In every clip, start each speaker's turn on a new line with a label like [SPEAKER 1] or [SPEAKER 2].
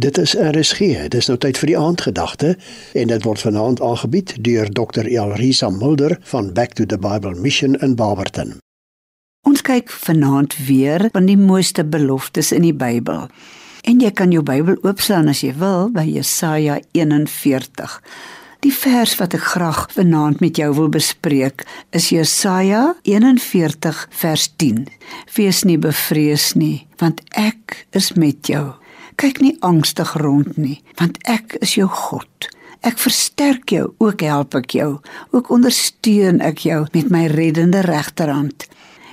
[SPEAKER 1] Dit is RSG. Dis nou tyd vir die aandgedagte en dit word vanaand aangebied deur Dr. Elrisa Mulder van Back to the Bible Mission in Barberton.
[SPEAKER 2] Ons kyk vanaand weer van die mooiste beloftes in die Bybel. En jy kan jou Bybel oopslaan as jy wil by Jesaja 41. Die vers wat ek graag vanaand met jou wil bespreek is Jesaja 41 vers 10. Wees nie bevrees nie, want ek is met jou kyk nie angstig rond nie, want ek is jou God. Ek versterk jou, ook help ek jou, ook ondersteun ek jou met my reddende regterhand.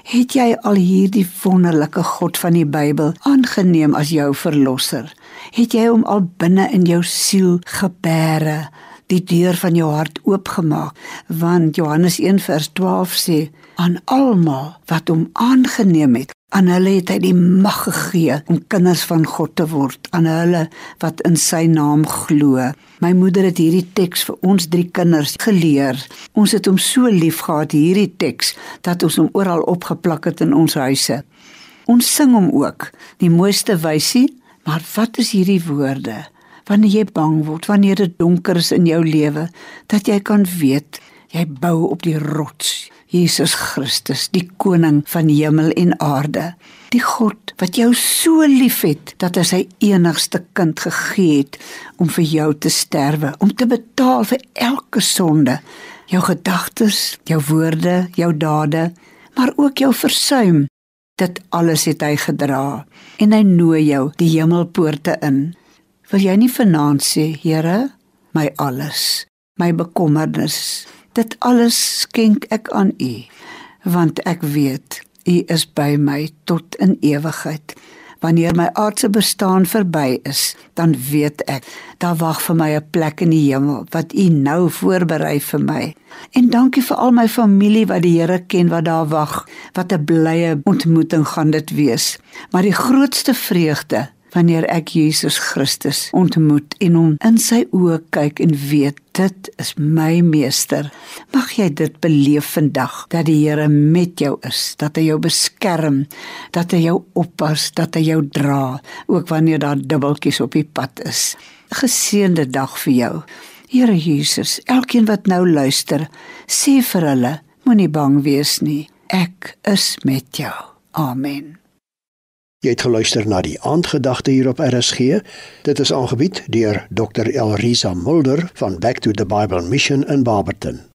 [SPEAKER 2] Het jy al hierdie wonderlike God van die Bybel aangeneem as jou verlosser? Het jy hom al binne in jou siel gebeere, die deur van jou hart oopgemaak? Want Johannes 1:12 sê aan almal wat hom aangeneem het, Aan hulle het hy die mag gegee om kinders van God te word, aan hulle wat in sy naam glo. My moeder het hierdie teks vir ons drie kinders geleer. Ons het hom so lief gehad hierdie teks dat ons hom oral opgeplak het in ons huise. Ons sing hom ook, die mooiste wysie, maar wat is hierdie woorde? Wanneer jy bang word, wanneer dit donker is in jou lewe, dat jy kan weet jy bou op die rots Jesus Christus, die koning van hemel en aarde. Die God wat jou so liefhet dat hy sy enigste kind gegee het om vir jou te sterwe, om te betaal vir elke sonde, jou gedagtes, jou woorde, jou dade, maar ook jou versuim. Dit alles het hy gedra en hy nooi jou die hemelpoorte in. Wil jy nie vanaand sê, Here, my alles, my bekommernis, Dit alles skenk ek aan U, want ek weet U is by my tot in ewigheid. Wanneer my aardse bestaan verby is, dan weet ek daar wag vir my 'n plek in die hemel wat U nou voorberei vir my. En dankie vir al my familie wat die Here ken wat daar wag. Wat 'n blye ontmoeting gaan dit wees. Maar die grootste vreugde wanneer ek Jesus Christus ontmoet en hom in sy oë kyk en weet dit is my meester. Mag jy dit beleef vandag dat die Here met jou is, dat hy jou beskerm, dat hy jou oppas, dat hy jou dra, ook wanneer daar dubbeltjies op die pad is. Geseënde dag vir jou. Here Jesus, elkeen wat nou luister, sê vir hulle, moenie bang wees nie. Ek is met jou. Amen.
[SPEAKER 1] Jy het geluister na die aandgedagte hier op RSG. Dit is aangebied deur Dr. Elrisa Mulder van Back to the Bible Mission in Barberton.